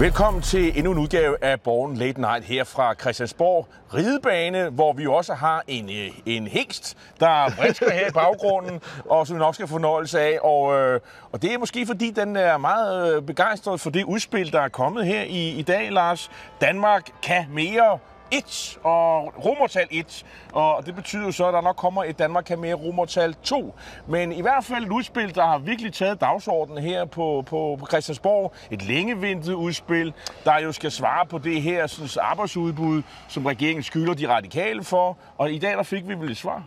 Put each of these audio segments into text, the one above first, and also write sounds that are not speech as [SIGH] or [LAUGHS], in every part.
Velkommen til endnu en udgave af Born Late Night her fra Christiansborg Ridebane, hvor vi også har en, øh, en hængst, der brinsker her i baggrunden, [LAUGHS] og som vi nok skal få fornøjelse af. Og, øh, og det er måske fordi, den er meget øh, begejstret for det udspil, der er kommet her i, i dag, Lars. Danmark kan mere 1 og romertal 1, og det betyder jo så, at der nok kommer et Danmark kan mere romertal 2. Men i hvert fald et udspil, der har virkelig taget dagsordenen her på, på, på Christiansborg. Et længeventet udspil, der jo skal svare på det her synes, arbejdsudbud, som regeringen skylder de radikale for. Og i dag der fik vi vel et svar.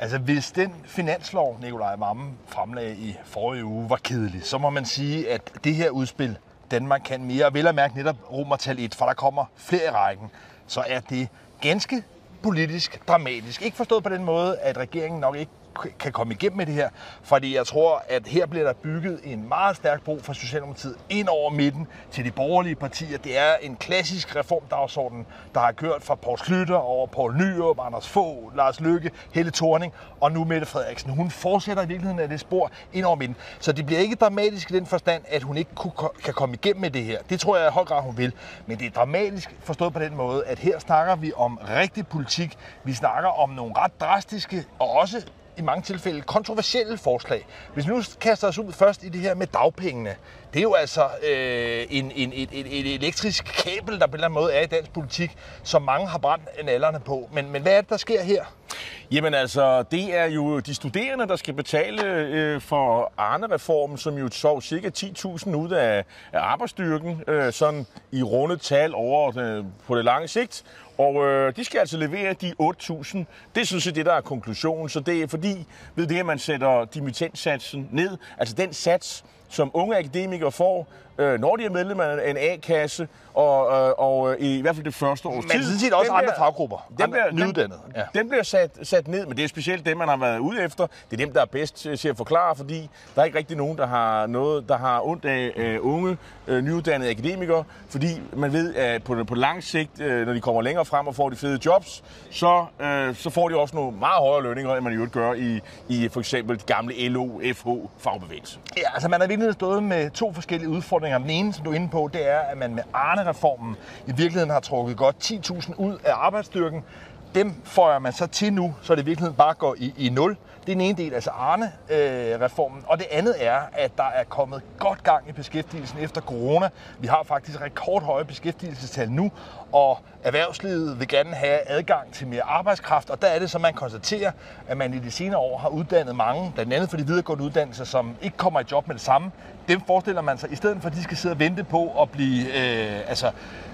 Altså, hvis den finanslov, Nikolaj Mammen fremlagde i forrige uge, var kedelig, så må man sige, at det her udspil, Danmark kan mere, og vel at mærke netop romertal 1, for der kommer flere i rækken, så er det ganske politisk dramatisk. Ikke forstået på den måde, at regeringen nok ikke kan komme igennem med det her, fordi jeg tror, at her bliver der bygget en meget stærk bro for Socialdemokratiet ind over midten til de borgerlige partier. Det er en klassisk reformdagsorden, der har kørt fra Poul Slytter over Poul Nyrup, Anders Fogh, Lars Løkke, Helle Thorning og nu Mette Frederiksen. Hun fortsætter i virkeligheden af det spor ind over midten. Så det bliver ikke dramatisk i den forstand, at hun ikke kan komme igennem med det her. Det tror jeg i høj grad, hun vil. Men det er dramatisk forstået på den måde, at her snakker vi om rigtig politik. Vi snakker om nogle ret drastiske og også i mange tilfælde kontroversielle forslag. Hvis vi nu kaster os ud først i det her med dagpengene, det er jo altså øh, en, en, et, et, et elektrisk kabel, der på en eller anden måde er i dansk politik, som mange har brændt nallerne på. Men, men hvad er det, der sker her? Jamen altså, det er jo de studerende, der skal betale øh, for Arne-reformen, som jo sov cirka 10.000 ud af, af arbejdsstyrken, øh, sådan i runde tal over øh, på det lange sigt. Og øh, de skal altså levere de 8.000. Det synes jeg, det der er konklusionen. Så det er fordi, ved det, at man sætter dimittentsatsen ned, altså den sats, som unge akademikere får, øh, når de er medlem af en A-kasse, og, øh, og øh, i hvert fald det første års tid. Men sådan set også andre faggrupper, den bliver, nyuddannede. Den, ja. den bliver sat, sat ned, men det er specielt dem, man har været ude efter. Det er dem, der er bedst til at forklare, fordi der er ikke rigtig nogen, der har noget, der har ondt af øh, unge, øh, nyuddannede akademikere, fordi man ved, at på, på lang sigt, øh, når de kommer længere frem og får de fede jobs, så, øh, så får de også nogle meget højere lønninger, end man i øvrigt gør i, i for eksempel de gamle LO, FH fagbevægelse. Ja, altså man har virkelig stået med to forskellige udfordringer. Den ene, som du er inde på, det er, at man med Arne-reformen i virkeligheden har trukket godt 10.000 ud af arbejdsstyrken. Dem får man så til nu, så det i virkeligheden bare går i, i nul. Det er den ene del, altså Arne-reformen. Øh, og det andet er, at der er kommet godt gang i beskæftigelsen efter corona. Vi har faktisk rekordhøje beskæftigelsestal nu, og erhvervslivet vil gerne have adgang til mere arbejdskraft. Og der er det så, man konstaterer, at man i de senere år har uddannet mange, blandt andet for de videregående uddannelser, som ikke kommer i job med det samme. Dem forestiller man sig, i stedet for at de skal sidde og vente på at blive øh, altså,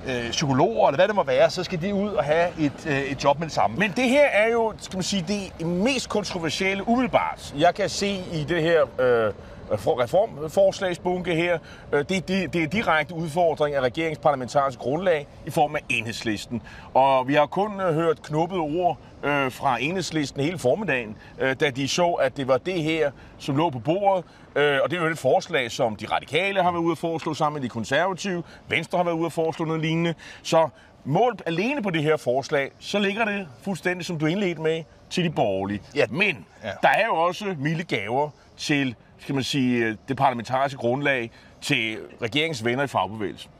øh, psykologer, eller hvad det må være, så skal de ud og have et, øh, et job med det samme. Men det her er jo, skal man sige, det mest kontroversielle umiddelbart. Jeg kan se i det her øh, reformforslagsbunke her, øh, det, det, det er direkte udfordring af regeringens parlamentariske grundlag i form af enhedslisten. Og vi har kun øh, hørt knuppede ord øh, fra enhedslisten hele formiddagen, øh, da de så, at det var det her, som lå på bordet. Øh, og det er jo et forslag, som de radikale har været ude at foreslå sammen med de konservative. Venstre har været ude at foreslå noget lignende. Så målt alene på det her forslag, så ligger det fuldstændig, som du indledte med, til de borgerlige. Ja. Men ja. der er jo også milde gaver til skal man sige, det parlamentariske grundlag til regeringens venner i fagbevægelsen?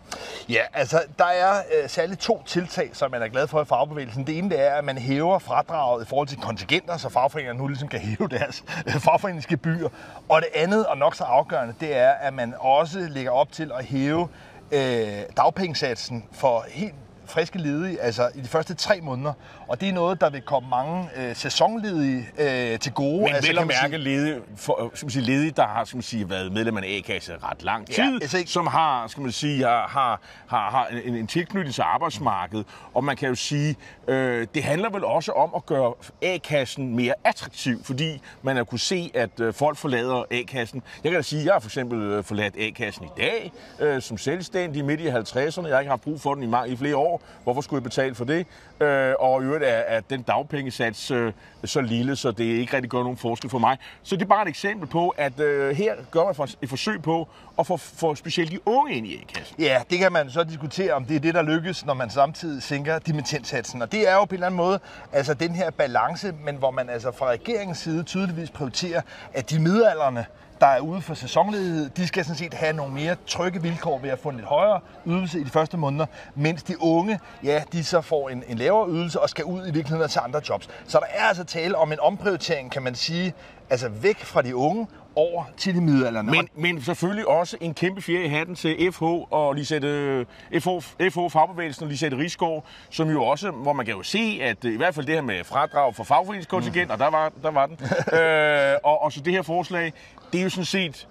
Ja, altså der er øh, særligt to tiltag, som man er glad for i fagbevægelsen. Det ene det er, at man hæver fradraget i forhold til kontingenter, så fagforeningerne nu ligesom kan hæve deres øh, fagforeningsgebyr. Og det andet, og nok så afgørende, det er, at man også lægger op til at hæve øh, dagpengesatsen for helt friske ledige, altså i de første tre måneder. Og det er noget, der vil komme mange øh, sæsonledige øh, til gode. Men altså, vel at mærke sige... ledige, for, skal man sige, ledige, der har skal man sige, været medlem af en A-kasse ret lang tid, ja, altså ikke... som har, skal man sige, har, har, har, har en, en tilknytning til arbejdsmarkedet. Og man kan jo sige, øh, det handler vel også om at gøre A-kassen mere attraktiv, fordi man har kunne se, at øh, folk forlader A-kassen. Jeg kan da sige, at jeg har for eksempel øh, forladt A-kassen i dag, øh, som selvstændig midt i 50'erne. Jeg har ikke haft brug for den i, mange, i flere år. Hvorfor skulle jeg betale for det? Øh, og i øvrigt er, er den dagpengesats øh, så lille, så det ikke rigtig gør nogen forskel for mig. Så det er bare et eksempel på, at øh, her gør man for, et forsøg på at få, for specielt de unge ind i A-kassen. Ja, det kan man så diskutere, om det er det, der lykkes, når man samtidig sænker dimittentsatsen. Og det er jo på en eller anden måde altså den her balance, men hvor man altså fra regeringens side tydeligvis prioriterer, at de midalderne der er ude for sæsonledighed, de skal sådan set have nogle mere trygge vilkår ved at få en lidt højere ydelse i de første måneder, mens de unge, ja, de så får en, en lavere ydelse og skal ud i virkeligheden til andre jobs. Så der er altså tale om en omprioritering, kan man sige, altså væk fra de unge over til de middelalderne. Men, men selvfølgelig også en kæmpe fjerde i hatten til FH og Lisette, FH, FH Fagbevægelsen og Lisette Rigsgaard, som jo også, hvor man kan jo se, at i hvert fald det her med fradrag for fagforeningskontingent, mm. og der var, der var den, [LAUGHS] øh, og, og så det her forslag, det er jo sådan set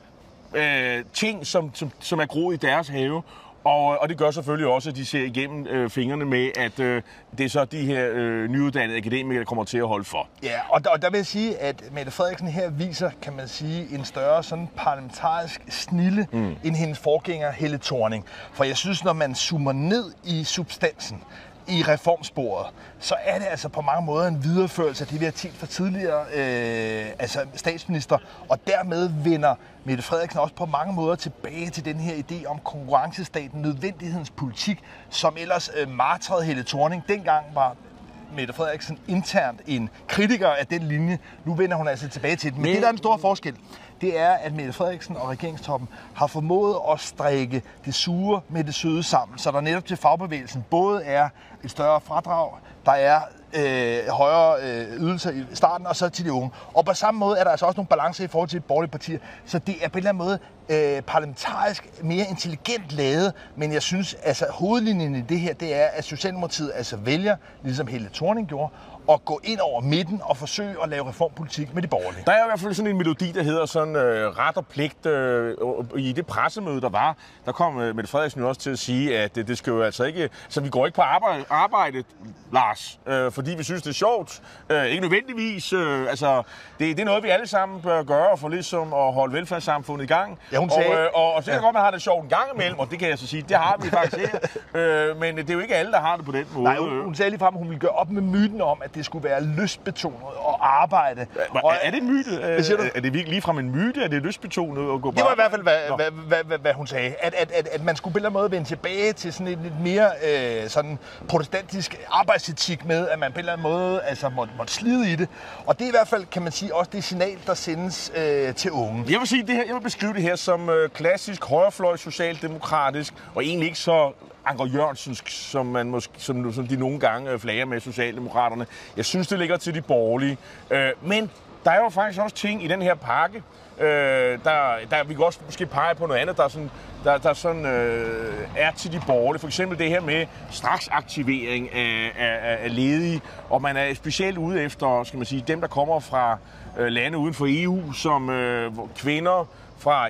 øh, ting, som, som, som er groet i deres have, og, og det gør selvfølgelig også, at de ser igennem øh, fingrene med, at øh, det er så de her øh, nyuddannede akademikere, der kommer til at holde for. Ja, og der, og der vil jeg sige, at Mette Frederiksen her viser, kan man sige, en større sådan parlamentarisk snille mm. end hendes forgænger Helle Thorning. For jeg synes, når man zoomer ned i substansen, i reformsporet, så er det altså på mange måder en videreførelse af det, vi har tænkt fra tidligere øh, altså statsminister, og dermed vender Mette Frederiksen også på mange måder tilbage til den her idé om konkurrencestaten, nødvendighedens politik, som ellers øh, martrede Helle Thorning dengang var Mette Frederiksen internt en kritiker af den linje. Nu vender hun altså tilbage til den. Men, Men det, der er en stor forskel, det er, at Mette Frederiksen og regeringstoppen har formået at strikke det sure med det søde sammen, så der netop til fagbevægelsen både er et større fradrag, der er øh, højere øh, ydelser i starten, og så til de unge. Og på samme måde er der altså også nogle balancer i forhold til borgerlige partier, så det er på en eller anden måde øh, parlamentarisk mere intelligent lavet, men jeg synes, altså hovedlinjen i det her, det er, at Socialdemokratiet altså vælger, ligesom Helle Thorning gjorde, at gå ind over midten og forsøge at lave reformpolitik med de borgerlige. Der er i hvert fald sådan en melodi, der hedder sådan øh, ret og pligt. Øh, øh I det pressemøde, der var, der kom øh, Mette Frederiksen jo også til at sige, at det, det skal jo altså ikke... Så vi går ikke på arbejde, arbejde Lars, øh, fordi vi synes, det er sjovt. Øh, ikke nødvendigvis. Øh, altså, det, det er noget, vi alle sammen bør gøre for ligesom at holde velfærdssamfundet i gang. Ja, hun sagde... Og, øh, og, og så kan ja. godt, man har det sjovt en gang imellem, og det kan jeg så sige, det har vi faktisk her. [LAUGHS] øh, men det er jo ikke alle, der har det på den måde. Nej, hun, hun sagde lige frem, at hun ville gøre op med myten om, at det skulle være lystbetonet at arbejde. Ja, og, er det en myte? Hvad siger du? Er det virkelig ligefrem en myte? Er det lystbetonet at gå Det var i hvert fald, hvad, hvad, hvad, hvad, hvad hun sagde. At, at, at, at man skulle på en eller anden måde vende tilbage til sådan et lidt mere øh, sådan protestantisk arbejdsetik med, at man på en eller anden måde altså, måtte, måtte slide i det. Og det er i hvert fald, kan man sige, også det signal, der sendes øh, til unge. Jeg vil, sige, det her, jeg vil beskrive det her som øh, klassisk højrefløj socialdemokratisk, og egentlig ikke så Anker Jørgensensk, som, man måske, som, som de nogle gange øh, flager med Socialdemokraterne. Jeg synes, det ligger til de borgerlige. Øh, men der er jo faktisk også ting i den her pakke, øh, der, der vi kan også måske pege på noget andet, der, er sådan, der, der sådan, øh, er til de borgerlige. For eksempel det her med straksaktivering af, af, af ledige, og man er specielt ude efter skal man sige, dem, der kommer fra øh, lande uden for EU, som øh, kvinder fra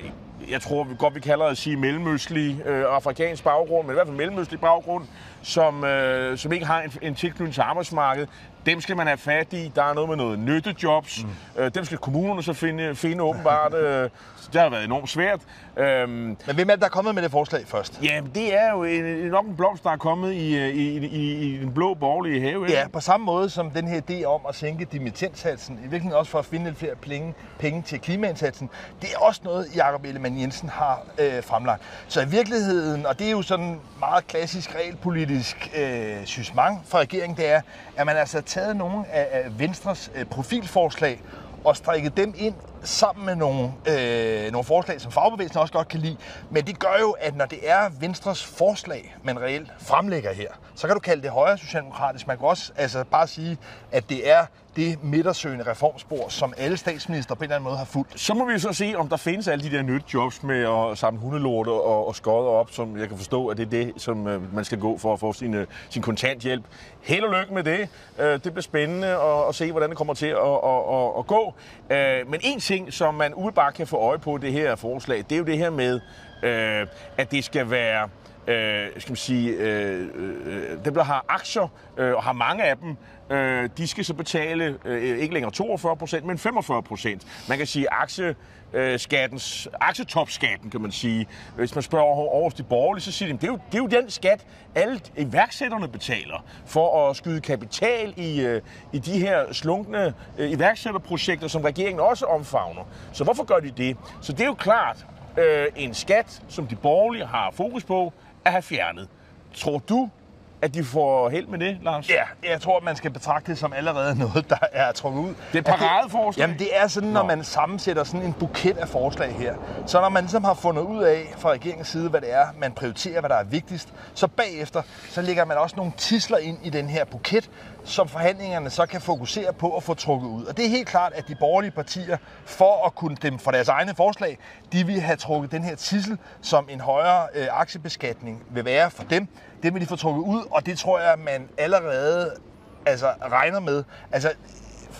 jeg tror vi godt, vi kalder det at sige mellemøstlig øh, afrikansk baggrund, men i hvert fald mellemøstlig baggrund, som, øh, som ikke har en, en tilknytning til arbejdsmarkedet. Dem skal man have fat i. Der er noget med noget nyttejobs. Mm. Øh, dem skal kommunerne så finde, finde åbenbart. Øh, det har været enormt svært. Øhm, Men hvem er det, der er kommet med det forslag først? Ja, det er jo en, nok en blomst, der er kommet i, øh, i, i, i den blå borgerlige have. Ikke? Ja, på samme måde som den her idé om at sænke dimittentsatsen, i virkeligheden også for at finde lidt flere penge, penge til klimaindsatsen, det er også noget, Jacob Ellemann Jensen har øh, fremlagt. Så i virkeligheden, og det er jo sådan meget klassisk realpolitisk øh, sysmang fra regeringen, det er, at man altså har taget nogle af, af Venstres øh, profilforslag og strikket dem ind sammen med nogle, øh, nogle forslag, som fagbevægelsen også godt kan lide. Men det gør jo, at når det er Venstres forslag, man reelt fremlægger her, så kan du kalde det højre socialdemokratisk. Man kan også altså, bare sige, at det er det midtersøgende reformspor, som alle statsminister på en eller anden måde har fulgt. Så må vi så se, om der findes alle de der nyttejobs med at samle hundelorte og, og skodder op, som jeg kan forstå, at det er det, som øh, man skal gå for at få sin, øh, sin kontanthjælp. Held og lykke med det. Øh, det bliver spændende at, at se, hvordan det kommer til at, at, at, at gå. Øh, men en ting, som man umiddelbart kan få øje på det her forslag, det er jo det her med, øh, at det skal være øh, skal man sige, øh, øh Øh, dem, der har aktier, øh, og har mange af dem, øh, de skal så betale øh, ikke længere 42 procent, men 45 procent. Man kan sige, aktie øh, skattens, aktietopskatten, kan man sige. Hvis man spørger over, over de borgerlige, så siger de, det er, jo, det er jo den skat, alle iværksætterne betaler for at skyde kapital i, øh, i de her slunkne øh, iværksætterprojekter, som regeringen også omfavner. Så hvorfor gør de det? Så det er jo klart øh, en skat, som de borgerlige har fokus på, at have fjernet. Tror du, at de får held med det, Lars? Ja, jeg tror, man skal betragte det som allerede [LAUGHS] noget, der er trukket ud. Det er et paradeforslag? Jamen, det er sådan, når Nå. man sammensætter sådan en buket af forslag her. Så når man ligesom har fundet ud af fra regeringens side, hvad det er, man prioriterer, hvad der er vigtigst, så bagefter, så lægger man også nogle tisler ind i den her buket, som forhandlingerne så kan fokusere på at få trukket ud. Og det er helt klart, at de borgerlige partier, for at kunne dem for deres egne forslag, de vil have trukket den her tissel, som en højere øh, aktiebeskatning vil være for dem. Det vil de få trukket ud, og det tror jeg, man allerede altså, regner med. Altså,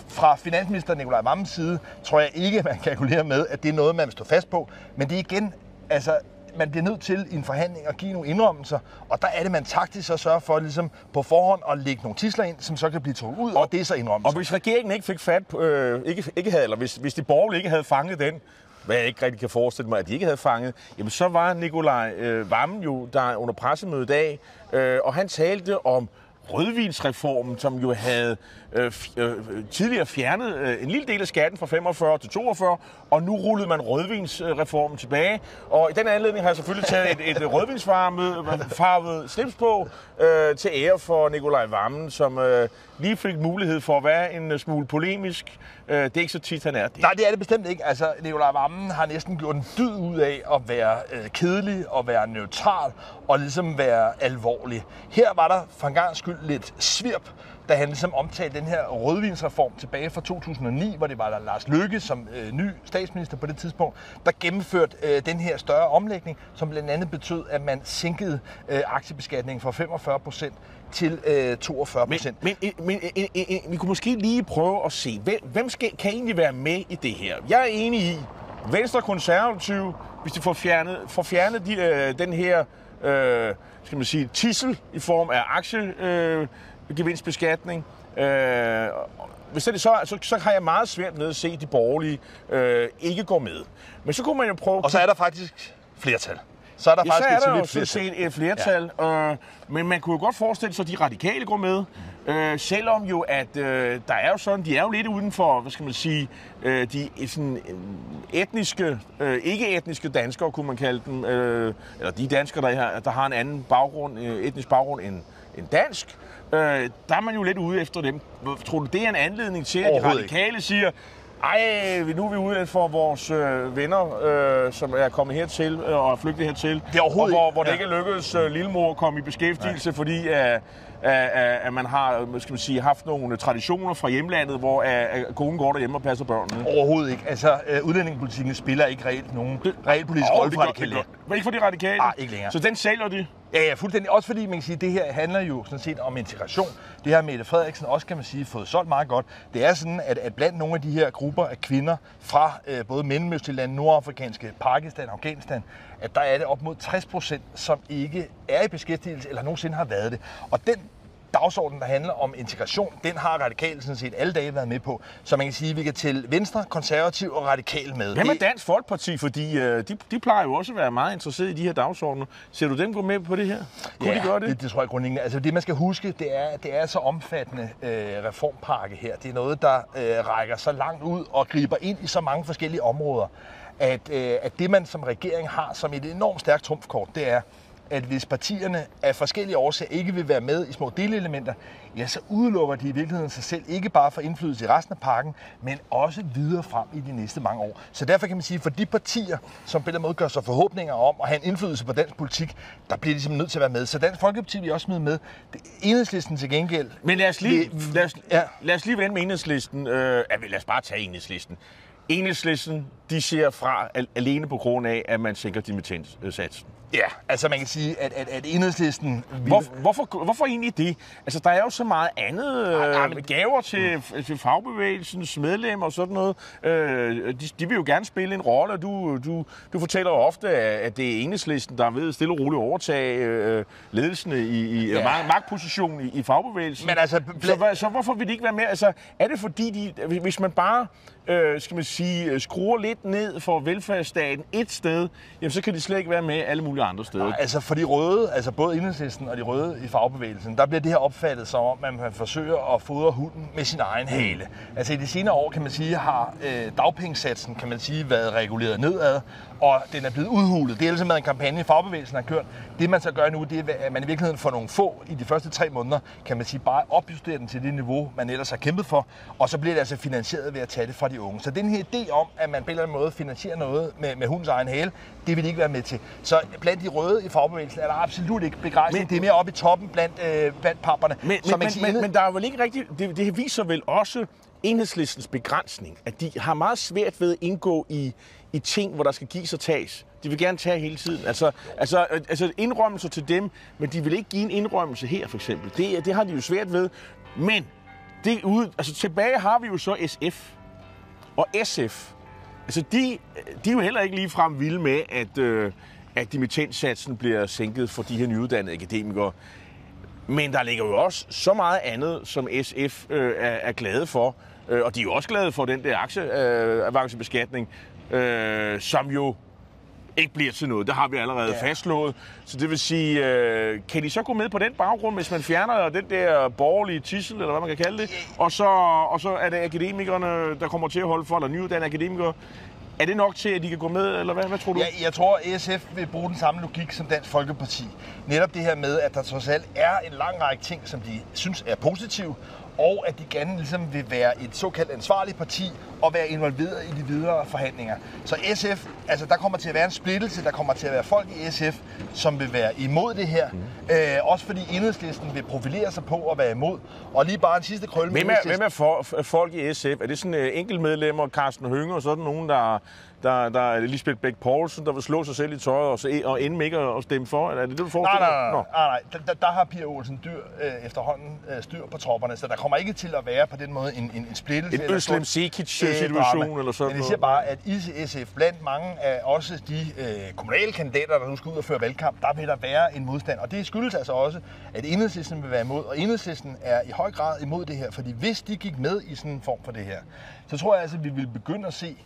fra finansminister Nikolaj Mammens side, tror jeg ikke, man kalkulerer med, at det er noget, man vil stå fast på. Men det er igen, altså, man bliver nødt til i en forhandling at give nogle indrømmelser, og der er det, man taktisk så sørger for ligesom på forhånd at lægge nogle tisler ind, som så kan blive trukket ud, og, og det er så Og indrømmelser. hvis regeringen ikke fik fat øh, ikke, ikke havde, eller hvis, hvis de borgerlige ikke havde fanget den, hvad jeg ikke rigtig kan forestille mig, at de ikke havde fanget, jamen så var Nikolaj øh, Vammen jo der under pressemødet i dag, øh, og han talte om rødvinsreformen, som jo havde øh, f- øh, tidligere fjernet øh, en lille del af skatten fra 45 til 42, og nu rullede man rødvinsreformen tilbage. Og i den anledning har jeg selvfølgelig taget et, et rødvinsfarvet slips på øh, til ære for Nikolaj Vammen, som øh, lige fik mulighed for at være en øh, smule polemisk. Øh, det er ikke så tit, han er det. Nej, det er det bestemt ikke. Altså, Nikolaj Vammen har næsten gjort en dyd ud af at være øh, kedelig og være neutral og ligesom være alvorlig. Her var der for en gang skyld lidt svirp, da han ligesom omtalte den her rødvinsreform tilbage fra 2009, hvor det var der Lars Løkke som øh, ny statsminister på det tidspunkt, der gennemførte øh, den her større omlægning, som blandt andet betød, at man sænkede øh, aktiebeskatningen fra 45 procent til øh, 42 procent. men, men, men øh, øh, øh, vi kunne måske lige prøve at se, hvem, hvem skal, kan egentlig være med i det her? Jeg er enig i, Venstre Konservative, hvis de får fjernet, får fjernet de, øh, den her øh, skal man sige, tissel i form af aktie... øh, gevinstbeskatning, øh, hvis det er så, så, så har jeg meget svært ved at se, at de borgerlige øh, ikke går med. Men så kunne man jo prøve... Og så er der faktisk flertal. Så er der Ja, så faktisk er et der solidt sådan flertal. set et flertal, ja. øh, men man kunne jo godt forestille sig, at de radikale går med, øh, selvom jo, at øh, der er jo sådan, de er jo lidt uden for, hvad skal man sige, øh, de sådan, øh, etniske, øh, ikke-etniske danskere, kunne man kalde dem, øh, eller de danskere, der, der har en anden baggrund, øh, etnisk baggrund end, end dansk, øh, der er man jo lidt ude efter dem. Tror du, det er en anledning til, at de ikke. radikale siger, ej, nu er vi ude for vores øh, venner, øh, som er kommet hertil øh, og er flygtet hertil. Det er overhovedet og hvor, hvor det ja. ikke lykkedes øh, lillemor at komme i beskæftigelse, fordi at, at, at, at man har hvad skal man sige, haft nogle traditioner fra hjemlandet, hvor at konen går derhjemme og passer børnene. Overhovedet ikke. Altså, øh, udlændingepolitikken spiller ikke reelt nogen realpolitisk Åh, rolle det for radikale. det gør- ikke for de radikale? Ah, ikke længere. Så den sælger de? Ja, ja, fuldstændig. Også fordi man kan sige, at det her handler jo sådan set om integration. Det har Mette Frederiksen også, kan man sige, fået solgt meget godt. Det er sådan, at, at blandt nogle af de her grupper af kvinder fra øh, både mellemøstlige lande, nordafrikanske, Pakistan og Afghanistan, at der er det op mod 60 procent, som ikke er i beskæftigelse eller nogensinde har været det. Og den dagsorden, der handler om integration, den har radikale sådan set alle dage været med på. Så man kan sige, at vi kan til Venstre, Konservativ og Radikal med. Er Det- Dansk Folkeparti? Fordi øh, de, de plejer jo også at være meget interesserede i de her dagsordner. Ser du dem gå med på det her? Kunne de gøre det? det? Det tror jeg grundlæggende. Altså det man skal huske, det er, det er så omfattende øh, reformpakke her. Det er noget, der øh, rækker så langt ud og griber ind i så mange forskellige områder, at, øh, at det man som regering har som et enormt stærkt trumfkort, det er, at hvis partierne af forskellige årsager ikke vil være med i små delelementer, ja, så udelukker de i virkeligheden sig selv ikke bare for indflydelse i resten af pakken, men også videre frem i de næste mange år. Så derfor kan man sige, for de partier, som på den måde gør sig forhåbninger om at have en indflydelse på dansk politik, der bliver de simpelthen nødt til at være med. Så Dansk Folkeparti vil også smide med. Enhedslisten til gengæld. Men lad os lige, Vi- lad os, ja. lad os lige vende med enhedslisten. Øh, lad os bare tage enhedslisten. Enhedslisten, de ser fra al- alene på grund af, at man sænker dimittenssatsen. Ja, altså man kan sige, at, at, at Enhedslisten... Vil, Hvor, hvorfor, hvorfor egentlig det? Altså, der er jo så meget andet. Ej, Øh, nej, men- gaver til, til fagbevægelsens medlemmer og sådan noget. Øh, de, de vil jo gerne spille en rolle, og du, du, du fortæller jo ofte, at det er enhedslisten, der er ved stille og roligt overtage øh, ledelsen i, i Ja. ja. mag, magtpositionen i, i fagbevægelsen. Men altså, så, hvad- så hvorfor vil de ikke være med? Altså, er det fordi, de, hvis- hvis man bare øh, skal man sige, skruer lidt ned for velfærdsstaten et sted, jamen, så kan de slet ikke være med alle mulige mulige andre steder. Nej, altså for de røde, altså både enhedslisten og de røde i fagbevægelsen, der bliver det her opfattet som om, at man forsøger at fodre hunden med sin egen hale. Altså i de senere år, kan man sige, har øh, dagpengesatsen, kan man sige, været reguleret nedad, og den er blevet udhulet. Det er altså med en kampagne, fagbevægelsen har kørt. Det man så gør nu, det er, at man i virkeligheden får nogle få i de første tre måneder, kan man sige, bare opjustere den til det niveau, man ellers har kæmpet for, og så bliver det altså finansieret ved at tage det fra de unge. Så den her idé om, at man på en eller anden måde finansierer noget med, med hundens egen hale, det vil de ikke være med til. Så blandt de røde i fagbevægelsen er der absolut ikke begejstring. Men, det er mere oppe i toppen blandt, øh, blandt papperne. Men, men, men, men, men der er vel ikke rigtigt... Det, det viser vel også enhedslistens begrænsning, at de har meget svært ved at indgå i, i ting, hvor der skal gives og tages. De vil gerne tage hele tiden. Altså, altså, altså indrømmelser til dem, men de vil ikke give en indrømmelse her, for eksempel. Det, det har de jo svært ved. Men det ude, altså, tilbage har vi jo så SF. Og SF, altså de, de er jo heller ikke lige frem vilde med, at, øh, at dimittenssatsen bliver sænket for de her nyuddannede akademikere. Men der ligger jo også så meget andet, som SF øh, er, er glade for. Øh, og de er jo også glade for den der aktieavancebeskatning, øh, som jo ikke bliver til noget. Det har vi allerede ja. fastslået. Så det vil sige, øh, kan de så gå med på den baggrund, hvis man fjerner den der borgerlige tissel, eller hvad man kan kalde det, og så, og så er det akademikerne, der kommer til at holde for, eller nyuddannede akademikere, er det nok til, at de kan gå med, eller hvad, hvad tror du? Ja, jeg tror, at SF vil bruge den samme logik som Dansk Folkeparti. Netop det her med, at der trods alt er en lang række ting, som de synes er positive, og at de gerne ligesom vil være et såkaldt ansvarligt parti og være involveret i de videre forhandlinger. Så SF, altså der kommer til at være en splittelse, der kommer til at være folk i SF, som vil være imod det her. Mm. Øh, også fordi enhedslisten vil profilere sig på at være imod. Og lige bare en sidste krølle med Hvem er, hvem er for, folk i SF? Er det sådan uh, enkeltmedlemmer, Carsten Hønge og sådan nogen, der der, der er Lisbeth Bæk Poulsen, der vil slå sig selv i tøjet og, se, og ende ikke at stemme for? Eller er det det, du forestiller nej, nej, nej, nej, nej. Der, der, har Pia Olsen dyr øh, efterhånden øh, styr på tropperne, så der kommer ikke til at være på den måde en, en, en splittelse. En Øslem Sekic-situation øh, eller sådan Men jeg siger bare, at i SF, blandt mange af også de øh, kommunale kandidater, der nu skal ud og føre valgkamp, der vil der være en modstand. Og det skyldes altså også, at enhedslisten vil være imod, og enhedslisten er i høj grad imod det her, fordi hvis de gik med i sådan en form for det her, så tror jeg altså, at vi vil begynde at se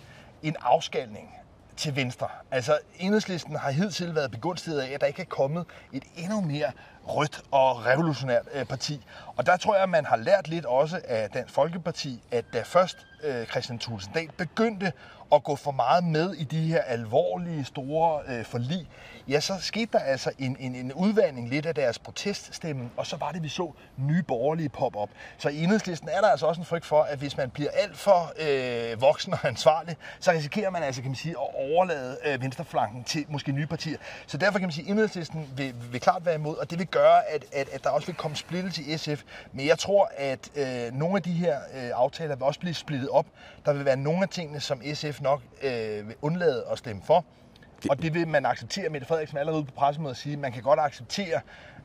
en afskalning til venstre. Altså, enhedslisten har hidtil været begunstiget af, at der ikke er kommet et endnu mere rødt og revolutionært øh, parti. Og der tror jeg, at man har lært lidt også af Dansk Folkeparti, at da først øh, Christian Tulsendal begyndte at gå for meget med i de her alvorlige, store øh, forlig, ja, så skete der altså en, en, en udvandring lidt af deres proteststemme, og så var det, vi så nye borgerlige pop op. Så i enhedslisten er der altså også en frygt for, at hvis man bliver alt for øh, voksen og ansvarlig, så risikerer man altså, kan man sige, at overlade øh, venstreflanken til måske nye partier. Så derfor kan man sige, at enhedslisten vil, vil klart være imod, og det vil gøre, at, at, at der også vil komme splittelse i SF. Men jeg tror, at øh, nogle af de her øh, aftaler vil også blive splittet op. Der vil være nogle af tingene, som SF nok øh, vil undlade at stemme for. Og det vil man acceptere. Mette Frederiksen allerede på pressemødet sige, at man kan godt acceptere,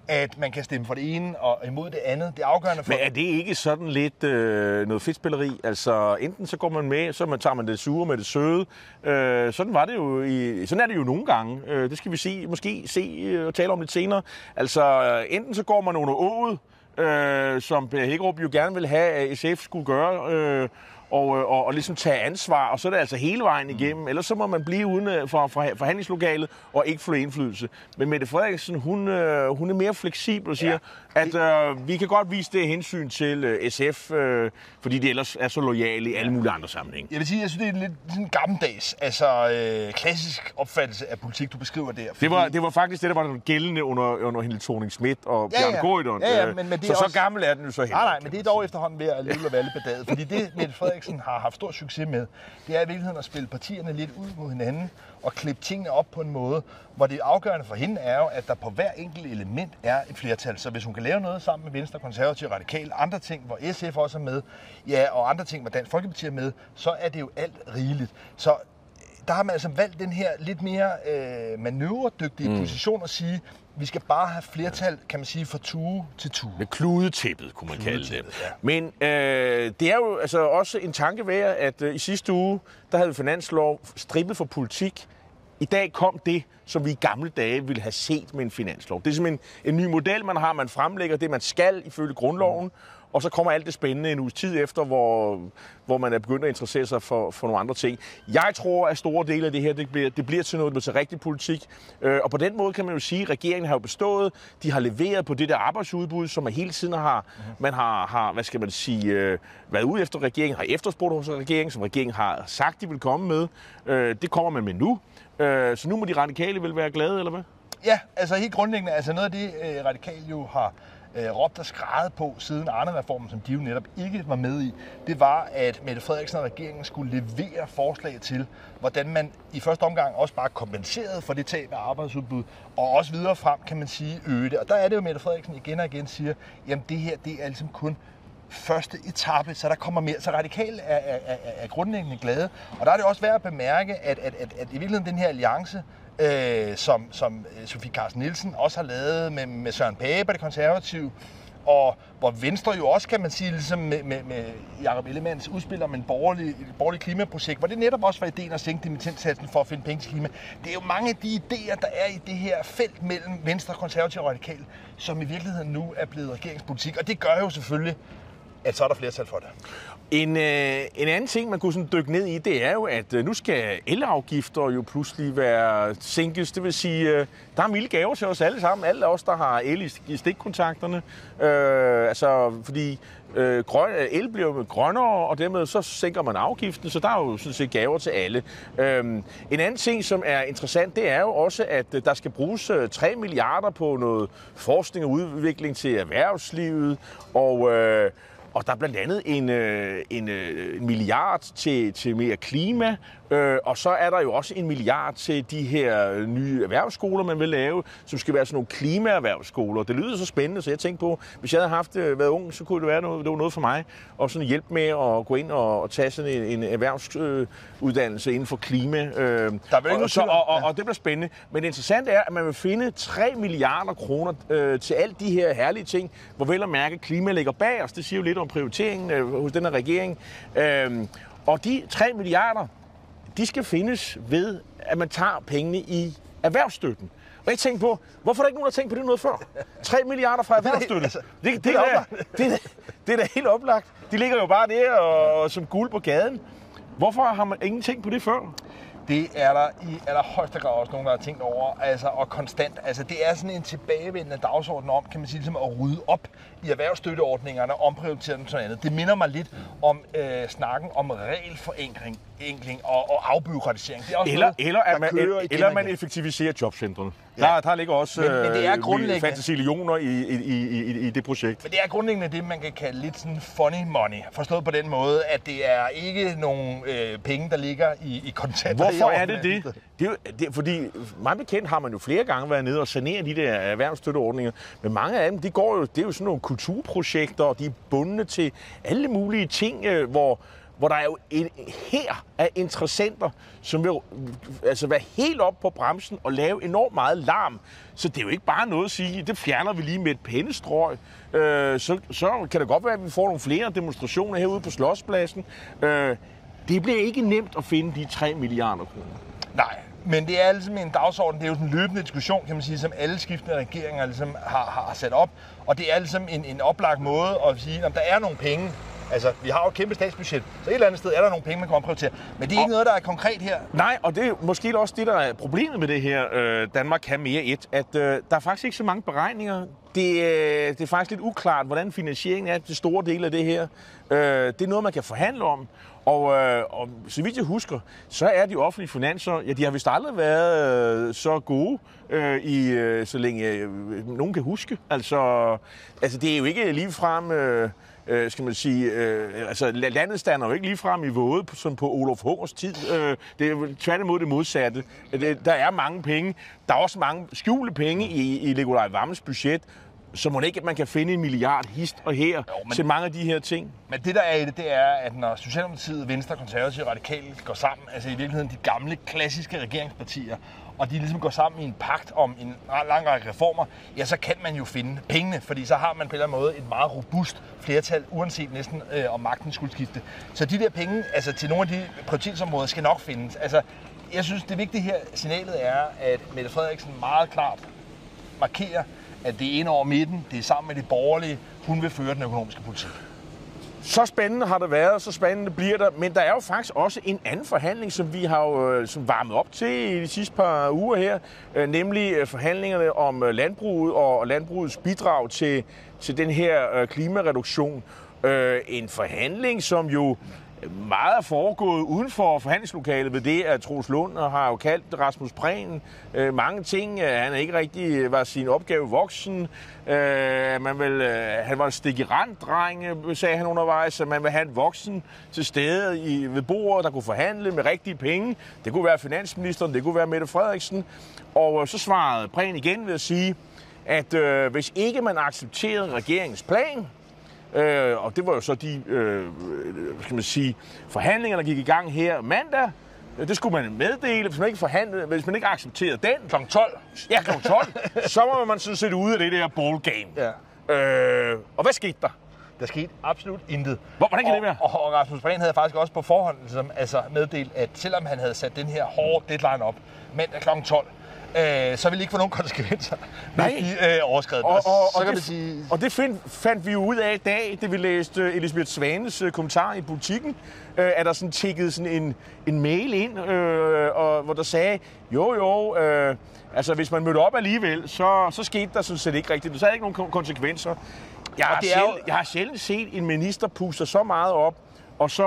at man kan stemme for det ene og imod det andet. Det er afgørende for... Men er det ikke sådan lidt øh, noget fedtspilleri? Altså, enten så går man med, så man tager man det sure med det søde. Øh, sådan var det jo i, sådan er det jo nogle gange. Øh, det skal vi se, måske se øh, og tale om lidt senere. Altså, enten så går man under ået, øh, som Per Hækkerup jo gerne vil have, at SF skulle gøre, øh, og, øh, og, og ligesom tage ansvar, og så er det altså hele vejen igennem. Mm. Ellers så må man blive uden øh, for, for forhandlingslokalet og ikke få indflydelse. Men Mette Frederiksen, hun, øh, hun er mere fleksibel og siger. At øh, vi kan godt vise det hensyn til øh, SF, øh, fordi de ellers er så lojale i alle mulige andre sammenhænge. Jeg vil sige, jeg synes, det er lidt sådan gammeldags, altså øh, klassisk opfattelse af politik, du beskriver der. Fordi... Det, var, det var faktisk det, der var gældende under, under Helle thorning Schmidt og ja, Bjørn ja. Goydon. Ja, ja, men, men det så, også... så gammel er den jo så heller. Nej, nej, men det er dog efterhånden ved at leve og valde bedaget. Fordi det, Mette Frederiksen har haft stor succes med, det er i virkeligheden at spille partierne lidt ud mod hinanden og klippe tingene op på en måde, hvor det afgørende for hende er jo, at der på hver enkelt element er et flertal. Så hvis hun kan lave noget sammen med Venstre, Konservative, Radikal, andre ting, hvor SF også er med, ja, og andre ting, hvor Dansk Folkeparti er med, så er det jo alt rigeligt. Så der har man altså valgt den her lidt mere øh, manøvredygtige mm. position at sige, vi skal bare have flertal, kan man sige, fra tue til tue. Med kludetæppet, kunne man kalde det. Ja. Men øh, det er jo altså også en tanke værd, at øh, i sidste uge, der havde vi finanslov strippet for politik. I dag kom det, som vi i gamle dage ville have set med en finanslov. Det er simpelthen en ny model, man har. Man fremlægger det, man skal ifølge grundloven og så kommer alt det spændende en uges tid efter, hvor, hvor man er begyndt at interessere sig for, for nogle andre ting. Jeg tror, at store dele af det her, det bliver, det bliver til noget, det bliver til rigtig politik. Øh, og på den måde kan man jo sige, at regeringen har jo bestået. De har leveret på det der arbejdsudbud, som man hele tiden har, mm-hmm. man har, har, hvad skal man sige, øh, været ude efter regeringen, har efterspurgt hos regeringen, som regeringen har sagt, de vil komme med. Øh, det kommer man med nu. Øh, så nu må de radikale vel være glade, eller hvad? Ja, altså helt grundlæggende, altså noget af det, øh, radikale jo har øh, råbt og skrejet på siden Arne-reformen, som de jo netop ikke var med i, det var, at Mette Frederiksen og regeringen skulle levere forslag til, hvordan man i første omgang også bare kompenserede for det tab af arbejdsudbud, og også videre frem, kan man sige, øge det. Og der er det jo, Mette Frederiksen igen og igen siger, jamen det her, det er ligesom kun første etape, så der kommer mere. Så radikal er, er, er, er grundlæggende glade. Og der er det også værd at bemærke, at, at, at, at i virkeligheden den her alliance, øh, som, som Sofie Carsten Nielsen også har lavet med, med Søren Pape og det konservative, og hvor Venstre jo også, kan man sige, ligesom med, med, med Jacob Ellemanns udspil om en borgerlig, borgerlig klimaprojekt, hvor det netop også var ideen at sænke dimittentsatsen for at finde penge til klima. Det er jo mange af de idéer, der er i det her felt mellem Venstre, Konservative og Radikal, som i virkeligheden nu er blevet regeringspolitik. Og det gør jo selvfølgelig, at så er der flertal for det. En, øh, en anden ting, man kunne sådan dykke ned i, det er jo, at øh, nu skal elafgifter jo pludselig være sænkes. Det vil sige, øh, der er milde gaver til os alle sammen. Alle os, der har el i, i stikkontakterne. Øh, altså, fordi øh, grøn, øh, el bliver jo grønnere, og dermed så sænker man afgiften, så der er jo sådan set gaver til alle. Øh, en anden ting, som er interessant, det er jo også, at øh, der skal bruges øh, 3 milliarder på noget forskning og udvikling til erhvervslivet, og... Øh, og der er blandt andet en, øh, en, øh, en milliard til, til mere klima, Øh, og så er der jo også en milliard til de her nye erhvervsskoler, man vil lave, som skal være sådan nogle klimaerhvervsskoler. Det lyder så spændende, så jeg tænkte på, hvis jeg havde haft øh, været ung, så kunne det være noget, det var noget for mig. Og sådan hjælp med at gå ind og, og tage sådan en, en erhvervsuddannelse inden for klima. Øh, der er og, så, og, og, og det bliver spændende. Men det interessante er, at man vil finde 3 milliarder kroner øh, til alt de her herlige ting, hvor vel at mærke klima ligger bag os. Det siger jo lidt om prioriteringen øh, hos den her regering. Øh, og de 3 milliarder, de skal findes ved, at man tager pengene i erhvervsstøtten. Og jeg tænkte på, hvorfor er der ikke nogen, der har tænkt på det noget før? 3 milliarder fra [LAUGHS] erhvervsstøtte. Altså, det, det, det, er, det, er, det er da helt oplagt. De ligger jo bare der og, som guld på gaden. Hvorfor har man ingenting på det før? Det er der i allerhøjeste grad også nogen, der har tænkt over, altså, og konstant. Altså, det er sådan en tilbagevendende dagsorden om, kan man sige, ligesom at rydde op i erhvervsstøtteordningerne, omprioritere dem sådan andet. Det minder mig lidt om øh, snakken om regelforenkling enkling og, og afbyråkratisering. Det er også eller, noget, eller, at man, eller man effektiviserer jobcentrene. Ja. Der, der ligger også men, men det er øh, grundlæggende, fantasillioner i, i, i, i, i det projekt. Men det er grundlæggende det, man kan kalde lidt sådan funny money. Forstået på den måde, at det er ikke nogen øh, penge, der ligger i, i kontanter. Hvorfor er det det? det, er, det fordi meget bekendt har man jo flere gange været nede og sanere de der erhvervsstøtteordninger. Men mange af dem, de går jo, det er jo sådan nogle kulturprojekter, og de er bundet til alle mulige ting, øh, hvor hvor der er jo en her af interessenter, som vil altså være helt op på bremsen og lave enormt meget larm. Så det er jo ikke bare noget at sige, det fjerner vi lige med et pennestrøg. Øh, så, så kan det godt være, at vi får nogle flere demonstrationer herude på Slotspladsen. Øh, det bliver ikke nemt at finde de 3 milliarder kroner. Nej, men det er ligesom en dagsorden, det er jo den løbende diskussion, kan man sige, som alle skiftende regeringer ligesom har, har sat op. Og det er ligesom en, en oplagt måde at sige, at der er nogle penge, Altså, vi har jo et kæmpe statsbudget, så et eller andet sted er der nogle penge, man kan prioritere. Men det er ikke og, noget, der er konkret her. Nej, og det er måske også det, der er problemet med det her øh, Danmark kan mere et, at øh, der er faktisk ikke så mange beregninger. Det, øh, det er faktisk lidt uklart, hvordan finansieringen er til store dele af det her. Øh, det er noget, man kan forhandle om. Og, øh, og så vidt jeg husker, så er de offentlige finanser, ja, de har vist aldrig været øh, så gode, øh, i, øh, så længe øh, nogen kan huske. Altså, altså det er jo ikke ligefrem... Øh, øh, skal man sige, øh, altså landet stander jo ikke lige frem i våde, som på Olof Hungers tid. Øh, det er tværtimod det modsatte. Det, der er mange penge. Der er også mange skjulte penge i, i Nikolaj Vammes budget, så må det ikke, at man kan finde en milliard hist og her jo, men, til mange af de her ting. Men det, der er i det, det er, at når Socialdemokratiet, Venstre, Konservative og Radikale går sammen, altså i virkeligheden de gamle, klassiske regeringspartier, og de ligesom går sammen i en pagt om en lang række reformer, ja, så kan man jo finde pengene, fordi så har man på en eller anden måde et meget robust flertal, uanset næsten øh, om magten skulle skifte. Så de der penge, altså til nogle af de prioritetsområder, skal nok findes. Altså, jeg synes, det vigtige her signalet er, at Mette Frederiksen meget klart markerer, at det er ind over midten, det er sammen med de borgerlige, hun vil føre den økonomiske politik. Så spændende har det været, så spændende bliver der. Men der er jo faktisk også en anden forhandling, som vi har jo øh, som varmet op til i de sidste par uger her. Øh, nemlig øh, forhandlingerne om landbruget og landbrugets bidrag til, til den her klimareduktion. En forhandling, som jo meget er foregået uden for forhandlingslokalet ved det, at Troels Lund har jo kaldt Rasmus Prehn øh, mange ting. Øh, han er ikke rigtig øh, var sin opgave voksen. Øh, man vil, øh, han var en stikkerand-dreng, øh, sagde han undervejs, at man vil have en voksen til stede i, ved bordet, der kunne forhandle med rigtige penge. Det kunne være finansministeren, det kunne være Mette Frederiksen. Og øh, så svarede Prehn igen ved at sige, at øh, hvis ikke man accepterede regeringens plan, Øh, og det var jo så de øh, skal man sige, forhandlinger, der gik i gang her mandag. Det skulle man meddele, hvis man ikke forhandlede, hvis man ikke accepterede den. Kl. 12. Ja, kl. 12. [LAUGHS] så var man sådan set ude af det der ball game. Ja. Øh, og hvad skete der? Der skete absolut intet. Hvor, hvordan kan det være? Og, og Rasmus Prehn havde faktisk også på forhånd ligesom, altså meddelt, at selvom han havde sat den her hårde deadline op mandag kl. 12, øh, så ville det ikke få nogen konsekvenser, Nej. hvis de øh, overskred og, og, og, så kan det, sige... og det find, fandt vi jo ud af i dag, det vi læste uh, Elisabeth Svanes uh, kommentar i butikken, uh, at der sådan tikkede sådan en, en mail ind, uh, og, hvor der sagde, jo jo, uh, altså hvis man mødte op alligevel, så, så skete der sådan set ikke rigtigt. Så havde ikke nogen konsekvenser. Jeg har, det er sjældent, jo... jeg har sjældent set en minister puste så meget op, og så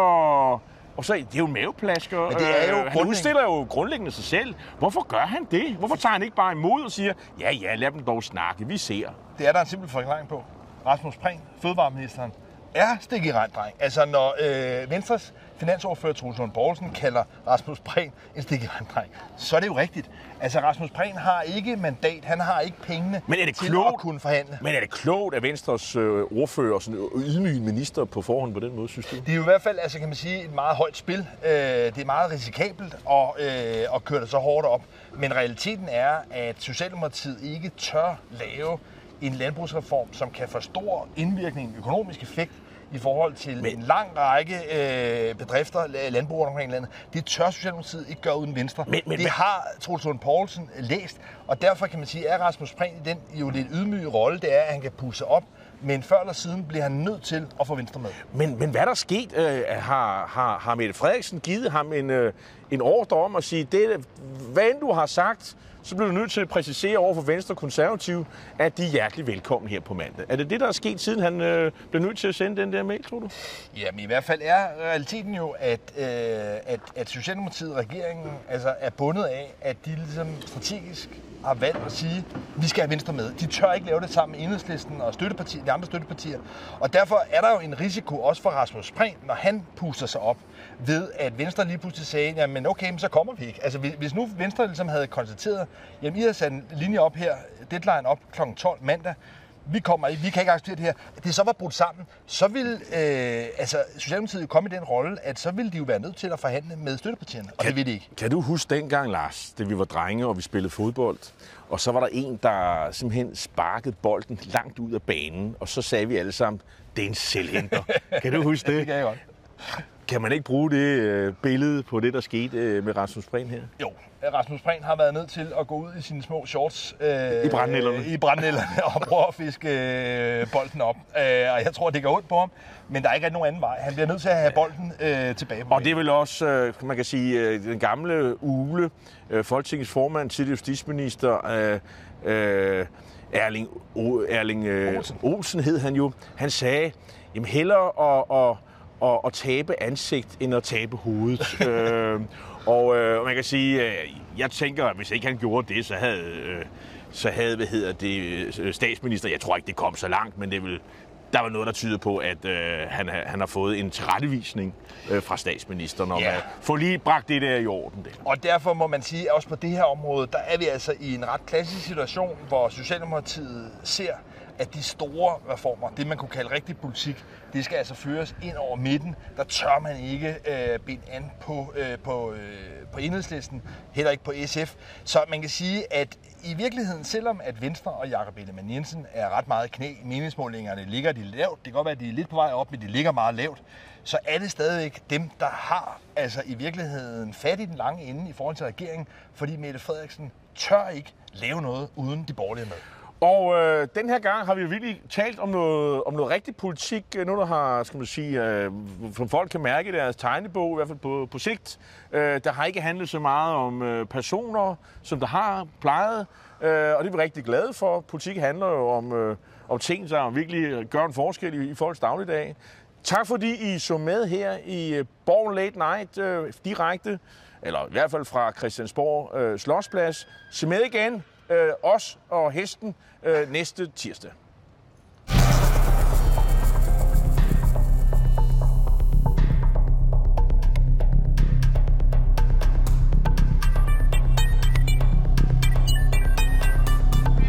og så, det er jo maveplasker. Men det er jo øh, han udstiller jo grundlæggende sig selv. Hvorfor gør han det? Hvorfor tager han ikke bare imod og siger, ja, ja, lad dem dog snakke, vi ser. Det er der en simpel forklaring på. Rasmus Prehn, fødevareministeren, er stik i dreng. Altså, når øh, Venstres finansordfører Troels Lund Poulsen kalder Rasmus Prehn en stik i dreng, så er det jo rigtigt. Altså, Rasmus Prehn har ikke mandat, han har ikke pengene men er det til klogt, at kunne forhandle. Men er det klogt, at Venstres øh, ordfører og sådan ydmyge minister på forhånd på den måde, synes du? Det er jo i hvert fald, altså kan man sige, et meget højt spil. Øh, det er meget risikabelt at, øh, at køre det så hårdt op. Men realiteten er, at Socialdemokratiet ikke tør lave en landbrugsreform, som kan få stor indvirkning, økonomisk effekt i forhold til Men... en lang række øh, bedrifter, landbrug omkring landet. Det tør Socialdemokratiet ikke gøre uden Venstre. Men, men, det har Troels Lund Poulsen læst, og derfor kan man sige, at Rasmus Prehn i den jo lidt ydmyge rolle, det er, at han kan pusse op men før eller siden bliver han nødt til at få Venstre med. Men, men hvad der er sket? Øh, har, har, har Mette Frederiksen givet ham en, øh, en ordre om at sige, det, hvad end du har sagt, så bliver du nødt til at præcisere over for Venstre Konservative, at de er hjertelig velkommen her på mandag. Er det det, der er sket, siden han øh, blev nødt til at sende den der mail, tror du? Jamen i hvert fald er realiteten jo, at, øh, at, at Socialdemokratiet, regeringen, altså er bundet af, at de ligesom strategisk har valgt at sige, at vi skal have Venstre med. De tør ikke lave det sammen med Enhedslisten og støttepartier, de andre støttepartier. Og derfor er der jo en risiko også for Rasmus Prehn, når han puster sig op, ved at Venstre lige pludselig sagde, jamen okay, men så kommer vi ikke. Altså hvis nu Venstre ligesom havde konstateret, jamen I har sat en linje op her, deadline op kl. 12 mandag, vi kommer ikke, vi kan ikke acceptere det her, det så var brudt sammen, så vil øh, altså, Socialdemokratiet komme i den rolle, at så ville de jo være nødt til at forhandle med støttepartierne, og kan, det vil de ikke. Kan du huske dengang, Lars, da vi var drenge, og vi spillede fodbold, og så var der en, der simpelthen sparkede bolden langt ud af banen, og så sagde vi alle sammen, det er en selvhenter. [LAUGHS] kan du huske det? det kan jeg godt. Kan man ikke bruge det øh, billede på det, der skete øh, med Rasmus Prehn her? Jo, Rasmus Prehn har været nødt til at gå ud i sine små shorts øh, i brændnælderne, i brændnælderne [LAUGHS] og prøve at fiske øh, bolden op. Øh, og jeg tror, det går ondt på ham, men der er ikke nogen anden vej. Han bliver nødt til at have bolden øh, tilbage på Og det er vel også, øh, man kan sige, øh, den gamle Ule, øh, Folketingets formand, til justitsminister, øh, øh, Erling, o, Erling øh, Olsen. Olsen hed han jo. Han sagde, jamen hellere at, at at, at tabe ansigt, end at tabe hovedet. [LAUGHS] øh, og øh, man kan sige, øh, jeg tænker, at hvis ikke han gjorde det, så havde, øh, så havde hvad hedder det, øh, statsminister, jeg tror ikke, det kom så langt, men det vil, der var noget, der tyder på, at øh, han, han har fået en tilrettevisning øh, fra statsministeren om ja. at få lige bragt det der i orden. Det. Og derfor må man sige, at også på det her område, der er vi altså i en ret klassisk situation, hvor Socialdemokratiet ser, at de store reformer, det man kunne kalde rigtig politik, det skal altså føres ind over midten. Der tør man ikke øh, binde an på, øh, på, øh, på enhedslisten, heller ikke på SF. Så man kan sige, at i virkeligheden, selvom at Venstre og Jakob Ellemann Jensen er ret meget knæ meningsmålingerne, ligger de lavt. Det kan godt være, at de er lidt på vej op, men de ligger meget lavt. Så er det stadigvæk dem, der har altså i virkeligheden fat i den lange ende i forhold til regeringen, fordi Mette Frederiksen tør ikke lave noget uden de borgerlige med. Og øh, den her gang har vi virkelig talt om noget, om noget rigtig politik. Øh, nu der har, skal man sige, øh, som folk kan mærke i deres tegnebog, i hvert fald på, på sigt. Øh, der har ikke handlet så meget om øh, personer, som der har plejet. Øh, og det er vi rigtig glade for. Politik handler jo om, øh, om ting, der virkelig gør en forskel i, i folks dagligdag. Tak fordi I så med her i øh, Borgen Late Night øh, direkte, eller i hvert fald fra Christiansborg øh, Slottsplads. Se med igen, øh, os og hesten, øh, næste tirsdag.